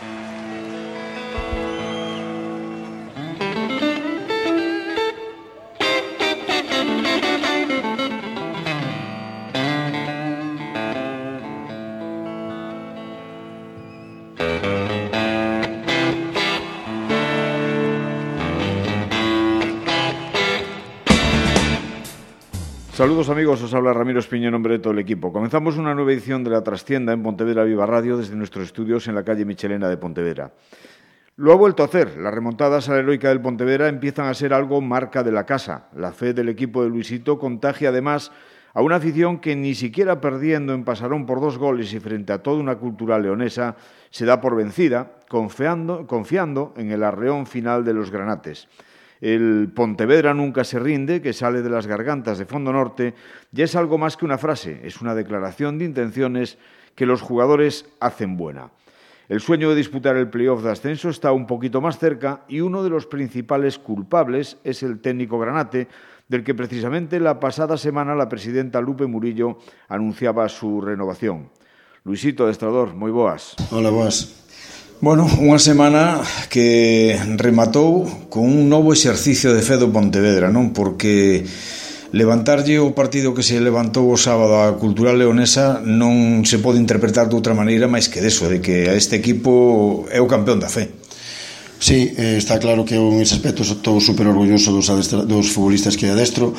Thank you. Saludos amigos, os habla Ramiro Espiño nombre de todo el equipo. Comenzamos una nueva edición de La Trastienda en Pontevedra Viva Radio desde nuestros estudios en la calle Michelena de Pontevedra. Lo ha vuelto a hacer. Las remontadas a la heroica del Pontevedra empiezan a ser algo marca de la casa. La fe del equipo de Luisito contagia además a una afición que ni siquiera perdiendo en Pasarón por dos goles y frente a toda una cultura leonesa se da por vencida, confiando, confiando en el arreón final de los granates. El Pontevedra nunca se rinde, que sale de las gargantas de Fondo Norte, ya es algo más que una frase, es una declaración de intenciones que los jugadores hacen buena. El sueño de disputar el playoff de ascenso está un poquito más cerca y uno de los principales culpables es el técnico Granate, del que precisamente la pasada semana la presidenta Lupe Murillo anunciaba su renovación. Luisito Destrador, moi boas. Hola, boas. Bueno, unha semana que rematou con un novo exercicio de fe do Pontevedra, non? Porque levantarlle o partido que se levantou o sábado a Cultural Leonesa non se pode interpretar de outra maneira máis que deso, de que este equipo é o campeón da fe. Sí, eh, está claro que en ese aspecto estou super orgulloso dos, adestra, dos futbolistas que adestro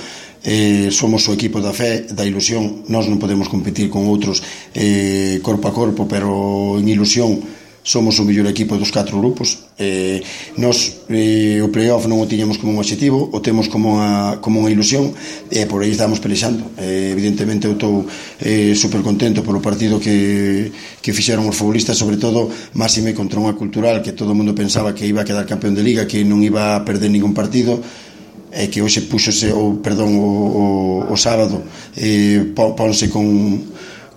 eh, somos o equipo da fe, da ilusión nós non podemos competir con outros eh, corpo a corpo, pero en ilusión somos o mellor equipo dos catro grupos. Eh, nos eh, o playoff non o tiñamos como un objetivo o temos como unha, como unha ilusión e eh, por aí estamos pelexando. Eh, evidentemente eu estou eh, super contento polo partido que, que fixeron os futbolistas sobre todo máxime contra unha cultural que todo o mundo pensaba que iba a quedar campeón de liga que non iba a perder ningún partido e que hoxe puxose o, perdón, o, o, o sábado eh, ponse con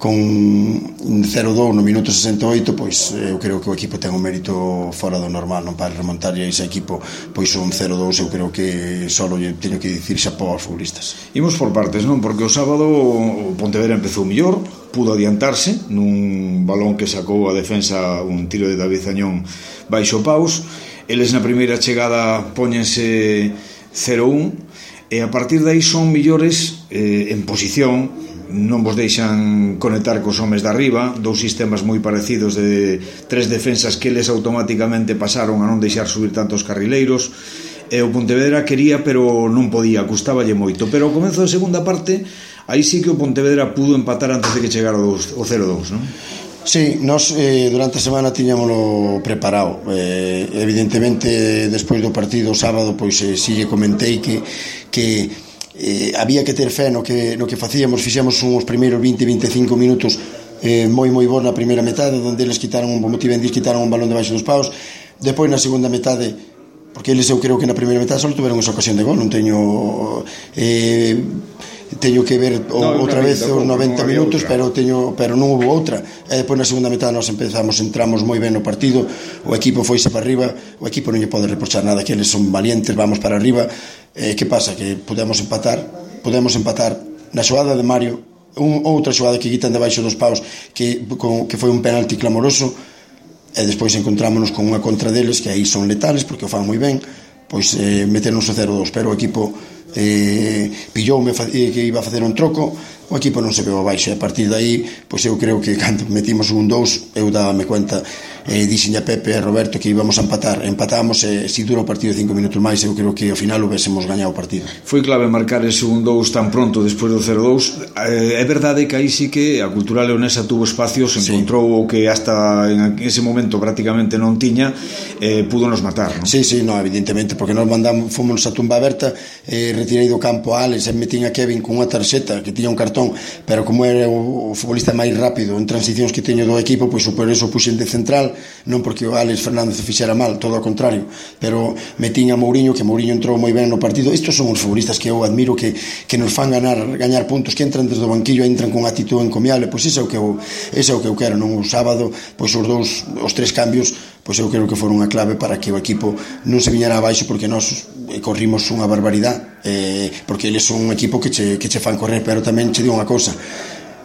con 0-2 no minuto 68 pois eh, eu creo que o equipo ten un mérito fora do normal non para remontar a ese equipo pois un 0-2 eu creo que só lle teño que dicir xa para os futbolistas. Imos por partes non? Porque o sábado o Pontevedra empezou mellor pudo adiantarse nun balón que sacou a defensa un tiro de David Zañón baixo paus. Eles na primeira chegada poñense 0-1 e a partir de aí son millores eh, en posición. Non vos deixan conectar cos homes de arriba. Dous sistemas moi parecidos de tres defensas que eles automáticamente pasaron a non deixar subir tantos carrileiros. E o Pontevedra quería pero non podía, custaballe moito. Pero ao comezo da segunda parte aí sí que o Pontevedra pudo empatar antes de que chegara o 0-2 non? Sí, nós eh, durante a semana tiñámoslo preparado eh, Evidentemente, despois do partido o sábado Pois eh, si lle comentei que, que eh, había que ter fé no que, no que facíamos. Fixemos uns primeiros 20-25 minutos eh, moi moi bons na primeira metade Donde eles quitaron un Motivendis quitaron un balón debaixo dos paus. Depois na segunda metade Porque eles eu creo que na primeira metade só tiveron esa ocasión de gol Non teño... Eh, teño que ver o, no, outra vez os 90 minutos, pero teño pero non houve outra. E depois na segunda metade nós empezamos, entramos moi ben no partido, o equipo foise para arriba, o equipo non lle pode reprochar nada, que eles son valientes, vamos para arriba. Eh, que pasa que podemos empatar, podemos empatar na xogada de Mario, un, outra xogada que quitan debaixo dos paus que, con, que foi un penalti clamoroso e despois encontrámonos con unha contra deles que aí son letales porque o fan moi ben pois eh, meternos o 0-2 pero o equipo eh, pilloume que iba a facer un troco o equipo non se veu abaixo. E a partir de aí pois eu creo que cando metimos un 2 eu dábame cuenta e dixen a Pepe e Roberto que íbamos a empatar empatamos e si dura o partido cinco minutos máis eu creo que ao final hubésemos gañado o partido Foi clave marcar ese 1-2 tan pronto despois do 0-2 eh, é verdade que aí sí que a cultura leonesa tuvo espacios encontrou sí. o que hasta en ese momento prácticamente non tiña eh, pudo nos matar non? Sí, sí, no, evidentemente porque nos mandamos fomos a tumba aberta eh, retirei do campo a Alex e metín a Kevin con unha tarxeta que tiña un cartón pero como era o, o futbolista máis rápido en transicións que teño do equipo pois pues, eso puxen de central non porque o Álex Fernández o fixera mal, todo ao contrario, pero metín a Mourinho, que Mourinho entrou moi ben no partido. Estos son os futbolistas que eu admiro que, que nos fan ganar gañar puntos, que entran desde o banquillo, entran con actitud encomiable, pois iso é o que eu, ese é o que eu quero, non o sábado, pois os dous, os tres cambios, pois eu creo que foron a clave para que o equipo non se viñera abaixo porque nós eh, corrimos unha barbaridade eh, porque eles son un equipo que che, que che fan correr pero tamén che digo unha cousa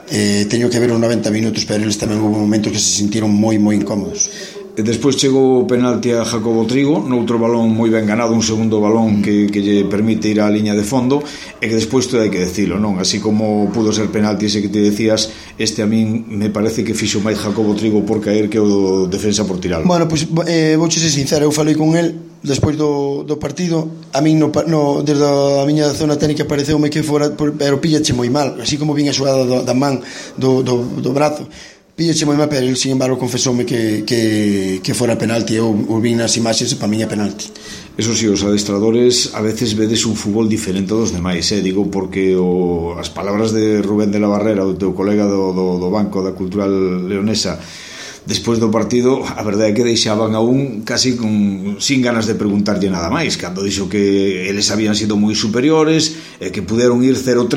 eh, teño que ver os 90 minutos, pero eles tamén houve momentos que se sintieron moi, moi incómodos. E despois chegou o penalti a Jacobo Trigo, noutro balón moi ben ganado, un segundo balón que, que lle permite ir á liña de fondo, e que despois todo hai que decilo, non? Así como pudo ser penalti ese que te decías, este a min me parece que fixo máis Jacobo Trigo por caer que o defensa por tiralo. Bueno, pois, pues, eh, vou ser sincero, eu falei con el despois do, do partido a min no, no, desde a miña zona técnica pareceume que fora pero pillache moi mal así como vin a xogada do, da man do, do, do brazo. Pillache moi mal pero el sin embargo confesoume que, que, que fora penalti. Eu, eu vin nas imaxes e para miña é penalti. Eso sí, os adestradores a veces vedes un fútbol diferente dos demais, eh? digo porque o, as palabras de Rubén de la Barrera, o teu colega do, do, do banco da cultural leonesa, despois do partido a verdade é que deixaban a un casi con, sin ganas de preguntarlle nada máis cando dixo que eles habían sido moi superiores e que puderon ir 0-3,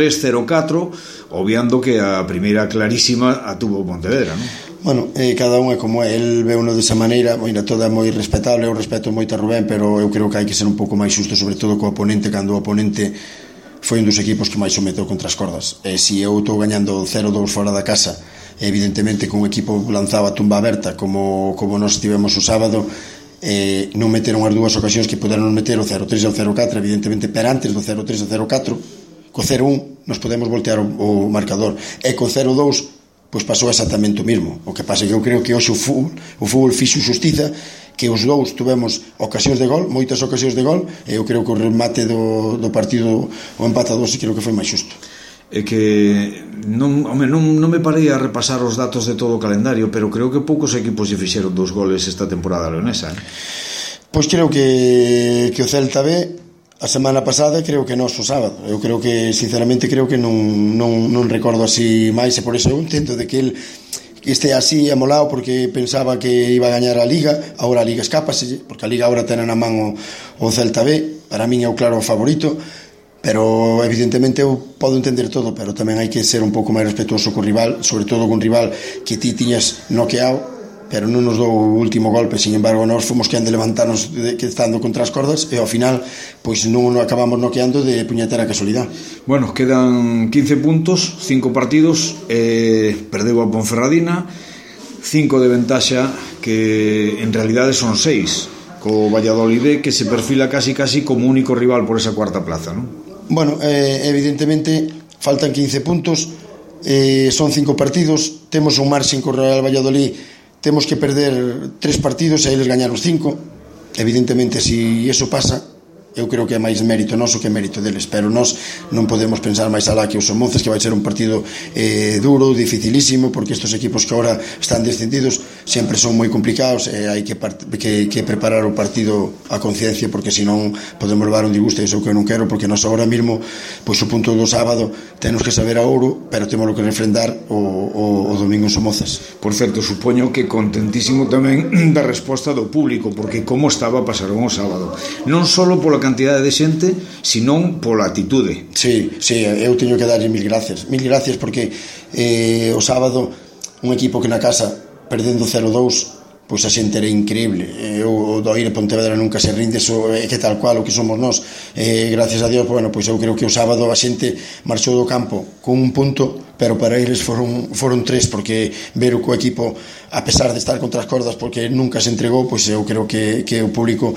0-4 obviando que a primeira clarísima a tuvo Pontevedra non? Bueno, eh, cada un é como é, el ve uno desa maneira, moira toda moi respetable, eu respeto moito a Rubén, pero eu creo que hai que ser un pouco máis xusto, sobre todo co oponente, cando o oponente foi un dos equipos que máis o meteu contra as cordas. Eh, e se eu estou gañando 0-2 fora da casa, evidentemente cun equipo lanzaba tumba aberta como, como nos tivemos o sábado eh, non meteron as dúas ocasións que poderon meter o 0-3 e o 0-4 evidentemente pero antes do 0-3 e o 0-4 co 0-1 nos podemos voltear o, o marcador e co 0-2 pois pasou exactamente o mismo. O que pasa que eu creo que hoxe o fútbol, o fútbol fixo justiza que os dous tuvemos ocasións de gol moitas ocasións de gol e eu creo que o remate do, do partido o empate a dos, creo que foi máis xusto é que non, home, non, non me parei a repasar os datos de todo o calendario, pero creo que poucos equipos lle fixeron dos goles esta temporada leonesa. Eh? Pois creo que, que o Celta B a semana pasada creo que nos o sábado eu creo que sinceramente creo que non, non, non recordo así máis e por iso eu entendo de que el este así amolado porque pensaba que iba a gañar a Liga agora a Liga escapase porque a Liga agora ten na man o, o Celta B para min é o claro favorito Pero evidentemente eu podo entender todo, pero tamén hai que ser un pouco máis respetuoso co rival, sobre todo con rival que ti tiñas noqueado, pero non nos dou o último golpe, sin embargo, nós fomos que han de levantarnos de, que estando contra as cordas e ao final pois non acabamos noqueando de puñetera casualidade. Bueno, quedan 15 puntos, 5 partidos, eh, perdeu a Ponferradina, 5 de ventaxa que en realidade son 6 co Valladolid que se perfila casi casi como único rival por esa cuarta plaza, non? Bueno, eh, evidentemente faltan 15 puntos, eh, son cinco partidos, temos un marxen co Real Valladolid, temos que perder tres partidos e eles gañaron cinco. Evidentemente, se si eso pasa, eu creo que é máis mérito noso que mérito deles, pero nós non podemos pensar máis alá que os Somoces, que vai ser un partido eh, duro, dificilísimo, porque estes equipos que agora están descendidos sempre son moi complicados, e eh, hai que, que, que preparar o partido a conciencia, porque senón podemos levar un disgusto, e iso que eu non quero, porque nós agora mesmo, pois o punto do sábado, temos que saber a ouro, pero temos que refrendar o, o, o domingo en Somoces. Por certo, supoño que contentísimo tamén da resposta do público, porque como estaba pasaron o sábado. Non só pola cantidade de xente, senón pola atitude. Sí, sí, eu teño que darlle mil gracias. Mil gracias porque eh, o sábado un equipo que na casa perdendo 0-2 pois a xente era increíble eh, eu, o do Aire Pontevedra nunca se rinde so, é que tal cual o que somos nós eh, gracias a Dios, bueno, pois eu creo que o sábado a xente marchou do campo con un punto pero para eles foron, foron tres porque ver o co equipo a pesar de estar contra as cordas porque nunca se entregou pois eu creo que, que o público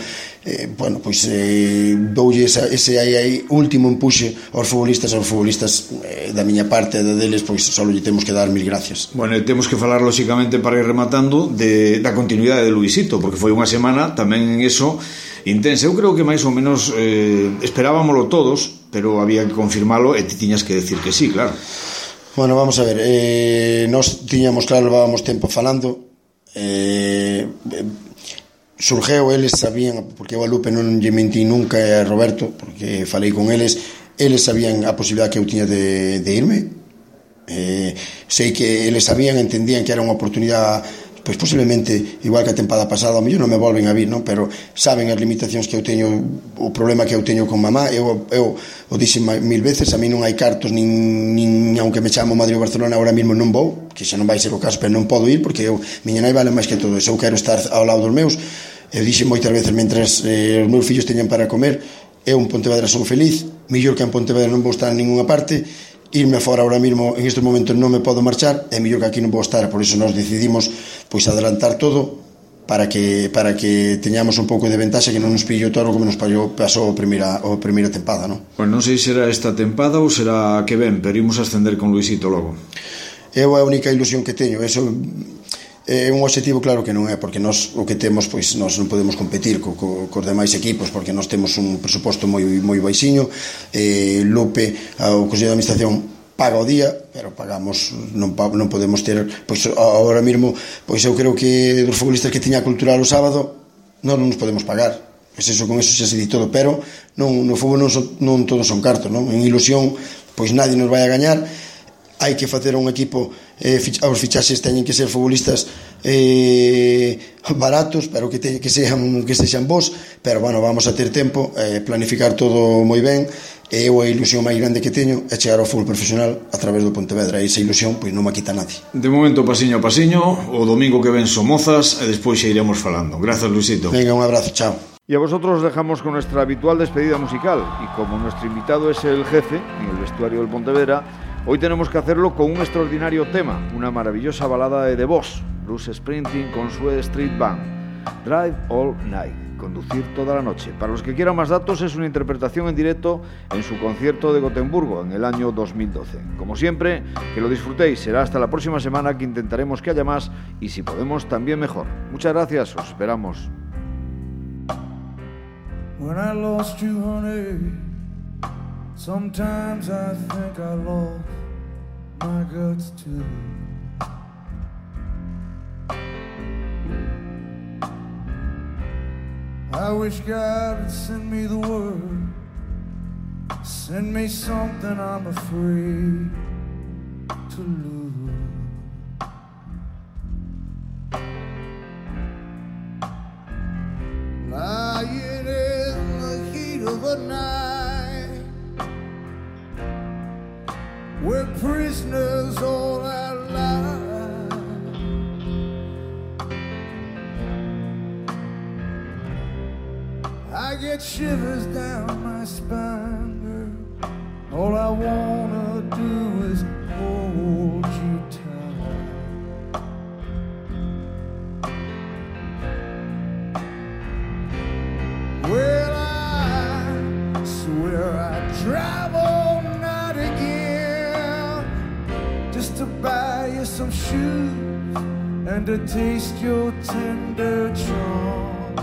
eh, bueno, pois eh, doulle esa, ese aí, aí último empuxe aos futbolistas aos futbolistas eh, da miña parte da deles pois só lle temos que dar mil gracias. Bueno, temos que falar lóxicamente para ir rematando de, da continuidade de Luisito porque foi unha semana tamén en eso intensa. Eu creo que máis ou menos eh, esperábamolo todos pero había que confirmalo e ti tiñas que decir que sí, claro. Bueno, vamos a ver, eh, nos tiñamos claro, levábamos tempo falando eh, surgeu, eles sabían, porque eu a Lupe non lle mentí nunca a Roberto, porque falei con eles, eles sabían a posibilidad que eu tiña de, de irme, eh, sei que eles sabían, entendían que era unha oportunidade pois posiblemente, igual que a tempada pasada, ao mellor non me volven a vir, non? pero saben as limitacións que eu teño, o problema que eu teño con mamá, eu, eu o dixen mil veces, a mí non hai cartos, nin, nin aunque me chamo Madrid ou Barcelona, ahora mesmo non vou, que xa non vai ser o caso, pero non podo ir, porque eu, miña nai vale máis que todo, eu quero estar ao lado dos meus, Eu dixen moitas veces, mentras eh, os meus fillos teñan para comer, eu en Pontevedra son feliz, millor que en Pontevedra non vou estar en ninguna parte, irme fora ahora mismo en estes momentos non me podo marchar é mellor que aquí non vou estar por iso nos decidimos pois adelantar todo para que para que teñamos un pouco de ventaxe que non nos pillo todo como nos pallou, pasou a primeira a primeira tempada, non? Pois non sei se será esta tempada ou será que ven, pero imos ascender con Luisito logo. Eu a única ilusión que teño, eso é un objetivo claro que non é porque nós o que temos pois nós non podemos competir co, co, cos demais equipos porque nós temos un presuposto moi moi baixiño eh, Lupe o Consello de Administración paga o día, pero pagamos non, non podemos ter, pois agora mesmo, pois eu creo que dos futbolistas que tiña cultural o sábado non, non nos podemos pagar. Pois eso con eso xa se di todo, pero non no fútbol non, son, non todos son cartos, non? En ilusión, pois nadie nos vai a gañar hai que facer un equipo eh, os fichaxes teñen que ser futbolistas eh, baratos pero que, te, que, sean, que sexan vos pero bueno, vamos a ter tempo eh, planificar todo moi ben. E eu a ilusión máis grande que teño é chegar ao fútbol profesional a través do Pontevedra e esa ilusión pois non me quita nadie. De momento pasiño a pasiño o domingo que ven Somozas e despois xa iremos falando. Grazas Luisito. Venga, un abrazo, chao. Y a vosotros os dejamos con nuestra habitual despedida musical. Y como nuestro invitado es el jefe en el vestuario del Pontevedra, Hoy tenemos que hacerlo con un extraordinario tema, una maravillosa balada de The Boss, Bruce Sprinting con su Street Band, Drive All Night conducir toda la noche. Para los que quieran más datos, es una interpretación en directo en su concierto de Gotemburgo en el año 2012. Como siempre, que lo disfrutéis. Será hasta la próxima semana que intentaremos que haya más y si podemos también mejor. Muchas gracias, os esperamos. I think I lost my guts too. I wish God would send me the word. Send me something I'm afraid to lose. Lying in the heat of the night, we're prisoners all our lives. I get shivers down my spine, girl. All I wanna buy you some shoes and to taste your tender charm.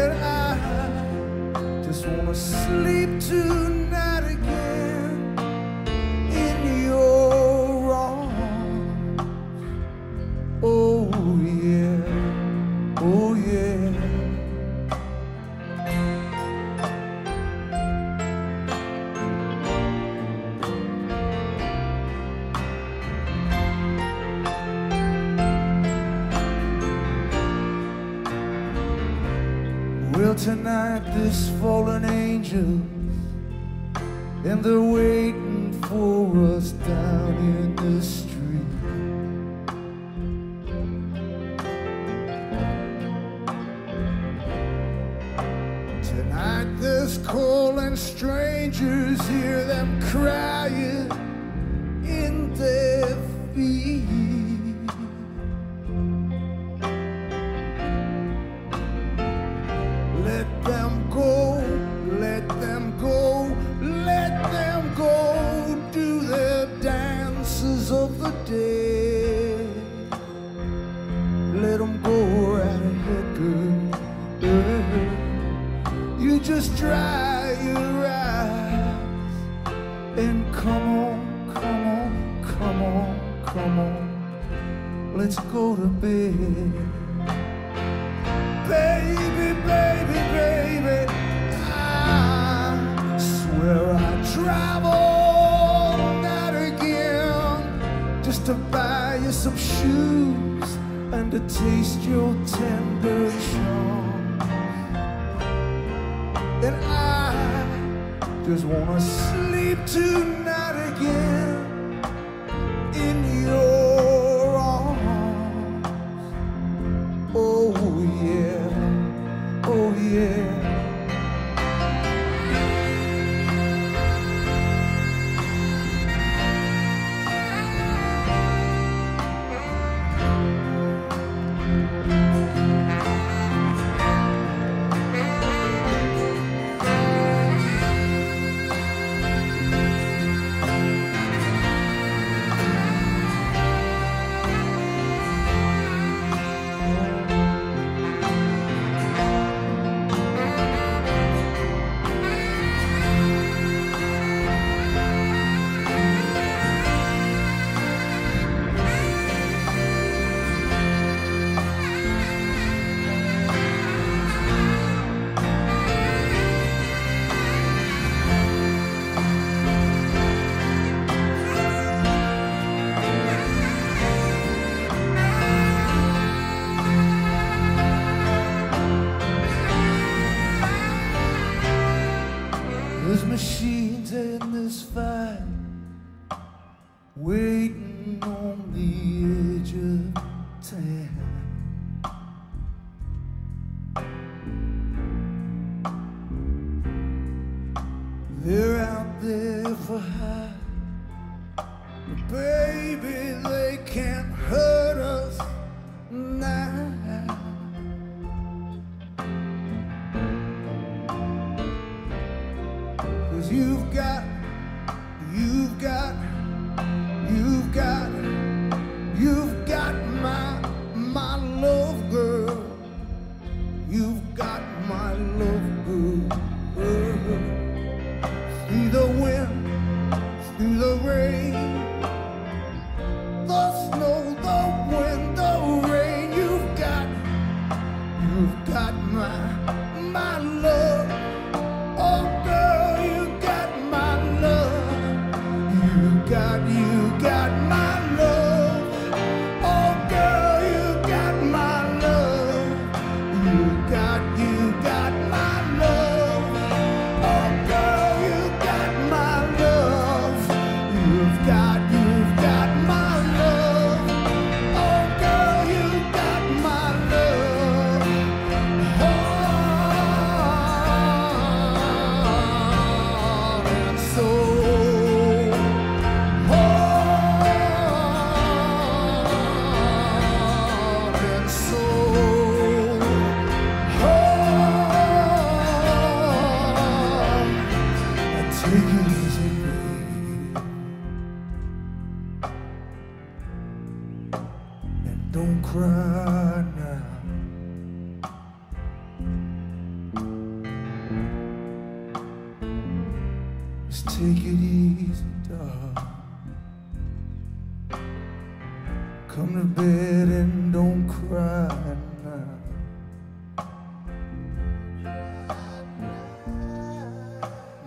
And I just wanna sleep tonight fallen angel and they're waiting for us down in the street. Tonight there's calling strangers, hear them crying Go right ahead, girl. You just dry your eyes and come on, come on, come on, come on. Let's go to bed. Baby, baby, baby, I swear I all night again just to buy you some shoes and to taste your tender charm. And I just wanna sleep tonight again They're out there for her, but baby, they can't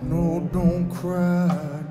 No, don't cry.